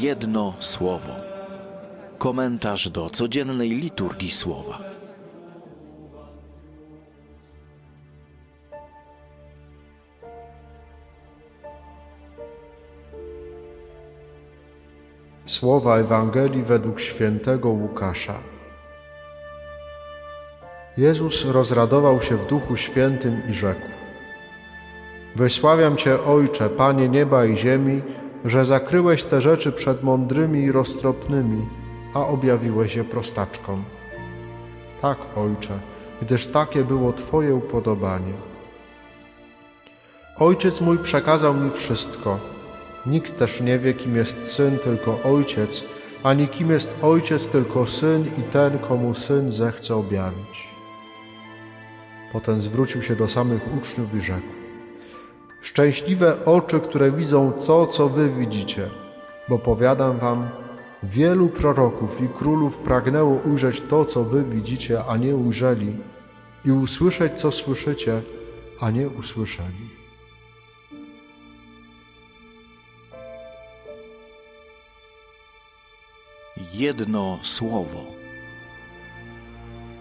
Jedno słowo. Komentarz do codziennej liturgii słowa. Słowa Ewangelii według świętego Łukasza. Jezus rozradował się w Duchu Świętym i rzekł: Wysławiam Cię, Ojcze, Panie nieba i ziemi, że zakryłeś te rzeczy przed mądrymi i roztropnymi, a objawiłeś je prostaczkom. Tak, Ojcze, gdyż takie było Twoje upodobanie. Ojciec mój przekazał mi wszystko. Nikt też nie wie, kim jest syn, tylko ojciec, ani kim jest ojciec, tylko syn i ten, komu syn zechce objawić. Potem zwrócił się do samych uczniów i rzekł: Szczęśliwe oczy, które widzą to, co wy widzicie, bo powiadam wam, wielu proroków i królów pragnęło ujrzeć to, co wy widzicie, a nie ujrzeli, i usłyszeć, co słyszycie, a nie usłyszeli. Jedno słowo.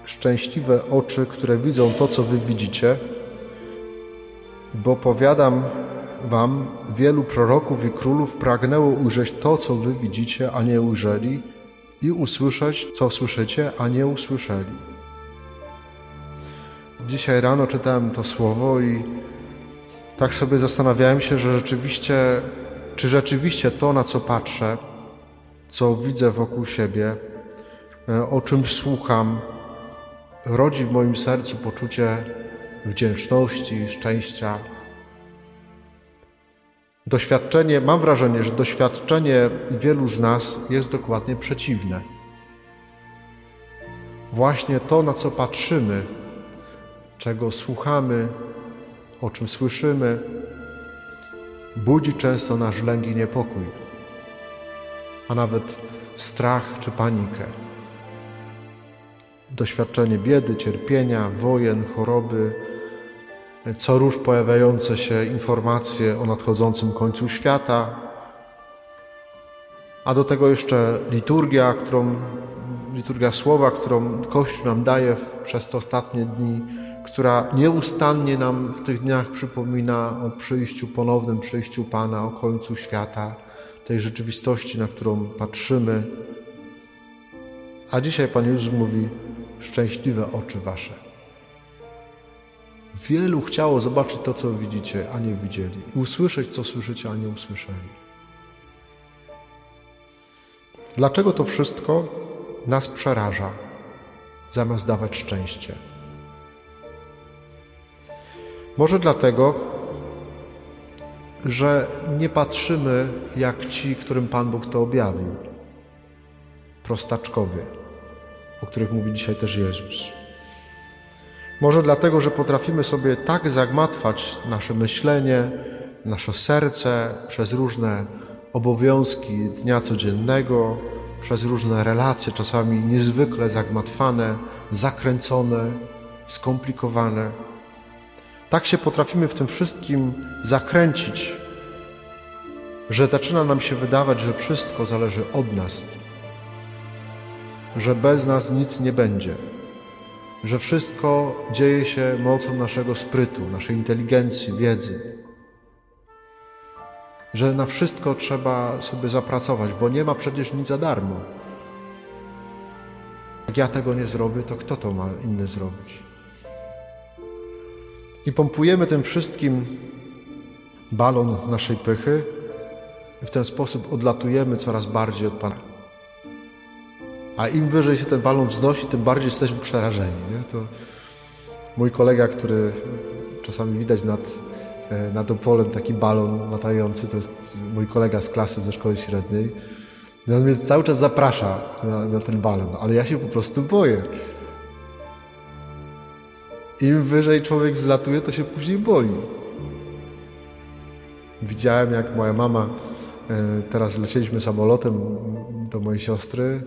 Szczęśliwe oczy, które widzą to, co wy widzicie, bo powiadam wam, wielu proroków i królów pragnęło ujrzeć to, co wy widzicie, a nie ujrzeli, i usłyszeć, co słyszycie, a nie usłyszeli. Dzisiaj rano czytałem to słowo i tak sobie zastanawiałem się, że rzeczywiście, czy rzeczywiście to, na co patrzę, co widzę wokół siebie, e, o czym słucham, rodzi w moim sercu poczucie wdzięczności, szczęścia. Doświadczenie, mam wrażenie, że doświadczenie wielu z nas jest dokładnie przeciwne. Właśnie to, na co patrzymy, czego słuchamy, o czym słyszymy, budzi często nasz lęk i niepokój, a nawet strach czy panikę doświadczenie biedy, cierpienia, wojen, choroby, co róż pojawiające się informacje o nadchodzącym końcu świata, a do tego jeszcze liturgia, którą, liturgia słowa, którą Kościół nam daje przez te ostatnie dni, która nieustannie nam w tych dniach przypomina o przyjściu, ponownym przyjściu Pana, o końcu świata, tej rzeczywistości, na którą patrzymy. A dzisiaj Pan Jezus mówi, szczęśliwe oczy wasze. Wielu chciało zobaczyć to, co widzicie, a nie widzieli, usłyszeć, co słyszycie, a nie usłyszeli. Dlaczego to wszystko nas przeraża, zamiast dawać szczęście? Może dlatego, że nie patrzymy jak ci, którym Pan Bóg to objawił. Prostaczkowie o których mówi dzisiaj też Jezus. Może dlatego, że potrafimy sobie tak zagmatwać nasze myślenie, nasze serce przez różne obowiązki dnia codziennego, przez różne relacje, czasami niezwykle zagmatwane, zakręcone, skomplikowane. Tak się potrafimy w tym wszystkim zakręcić, że zaczyna nam się wydawać, że wszystko zależy od nas, że bez nas nic nie będzie, że wszystko dzieje się mocą naszego sprytu, naszej inteligencji, wiedzy, że na wszystko trzeba sobie zapracować, bo nie ma przecież nic za darmo. Jak ja tego nie zrobię, to kto to ma inny zrobić? I pompujemy tym wszystkim balon naszej pychy i w ten sposób odlatujemy coraz bardziej od Pana. A im wyżej się ten balon wznosi, tym bardziej jesteśmy przerażeni. Nie? To mój kolega, który czasami widać nad, e, nad Opolem taki balon latający, to jest mój kolega z klasy ze szkoły średniej. No on mnie cały czas zaprasza na, na ten balon, ale ja się po prostu boję. Im wyżej człowiek wzlatuje, to się później boi. Widziałem, jak moja mama, e, teraz lecieliśmy samolotem do mojej siostry,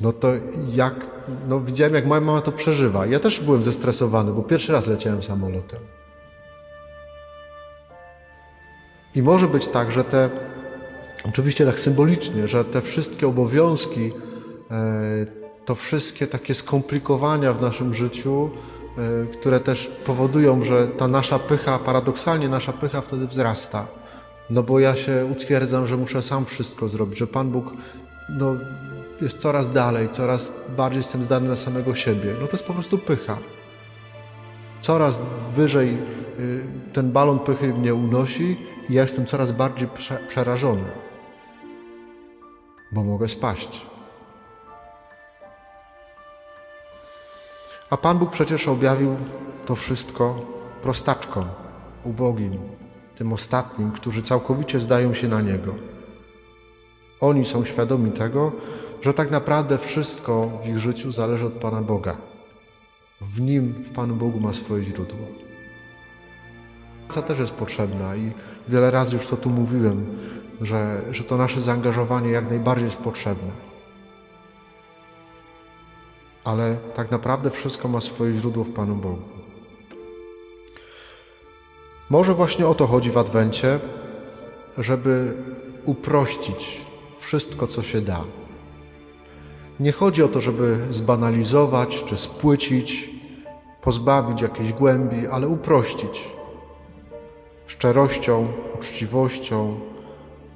no to jak, no widziałem jak moja mama to przeżywa. Ja też byłem zestresowany, bo pierwszy raz leciałem samolotem. I może być tak, że te Oczywiście tak symbolicznie, że te wszystkie obowiązki, e, to wszystkie takie skomplikowania w naszym życiu, e, które też powodują, że ta nasza pycha, paradoksalnie nasza pycha wtedy wzrasta. No bo ja się utwierdzam, że muszę sam wszystko zrobić, że Pan Bóg no, jest coraz dalej, coraz bardziej jestem zdany na samego siebie. No to jest po prostu pycha. Coraz wyżej y, ten balon pychy mnie unosi i ja jestem coraz bardziej prze przerażony, bo mogę spaść. A Pan Bóg przecież objawił to wszystko prostaczkom, ubogim, tym ostatnim, którzy całkowicie zdają się na Niego. Oni są świadomi tego, że tak naprawdę wszystko w ich życiu zależy od Pana Boga. W Nim, w Panu Bogu ma swoje źródło. Praca też jest potrzebna i wiele razy już to tu mówiłem, że, że to nasze zaangażowanie jak najbardziej jest potrzebne. Ale tak naprawdę wszystko ma swoje źródło w Panu Bogu. Może właśnie o to chodzi w Adwencie, żeby uprościć wszystko, co się da. Nie chodzi o to, żeby zbanalizować czy spłycić, pozbawić jakiejś głębi, ale uprościć. Szczerością, uczciwością,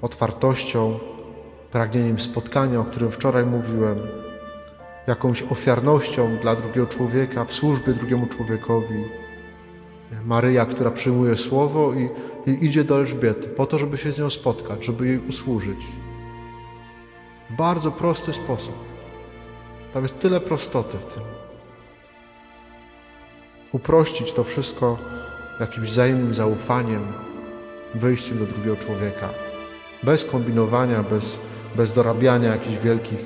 otwartością, pragnieniem spotkania, o którym wczoraj mówiłem, jakąś ofiarnością dla drugiego człowieka, w służbie drugiemu człowiekowi. Maryja, która przyjmuje słowo i, i idzie do Elżbiety po to, żeby się z nią spotkać, żeby jej usłużyć. W bardzo prosty sposób. Tam jest tyle prostoty w tym. Uprościć to wszystko jakimś wzajemnym zaufaniem, wyjściem do drugiego człowieka. Bez kombinowania, bez, bez dorabiania jakichś wielkich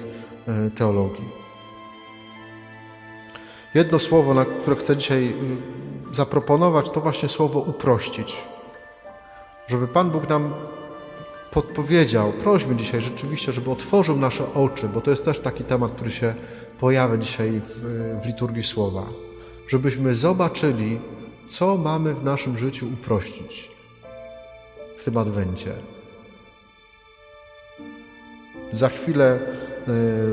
e, teologii. Jedno słowo, na które chcę dzisiaj y, zaproponować, to właśnie słowo uprościć. Żeby Pan Bóg nam podpowiedział, prośmy dzisiaj rzeczywiście, żeby otworzył nasze oczy, bo to jest też taki temat, który się pojawia dzisiaj w, w liturgii słowa. Żebyśmy zobaczyli, co mamy w naszym życiu uprościć w tym adwencie. Za chwilę y,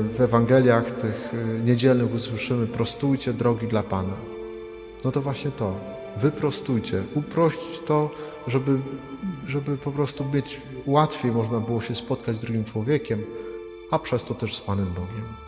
w Ewangeliach tych y, niedzielnych usłyszymy prostujcie drogi dla Pana. No to właśnie to. Wyprostujcie, uprościć to, żeby, żeby po prostu być łatwiej można było się spotkać z drugim człowiekiem, a przez to też z Panem Bogiem.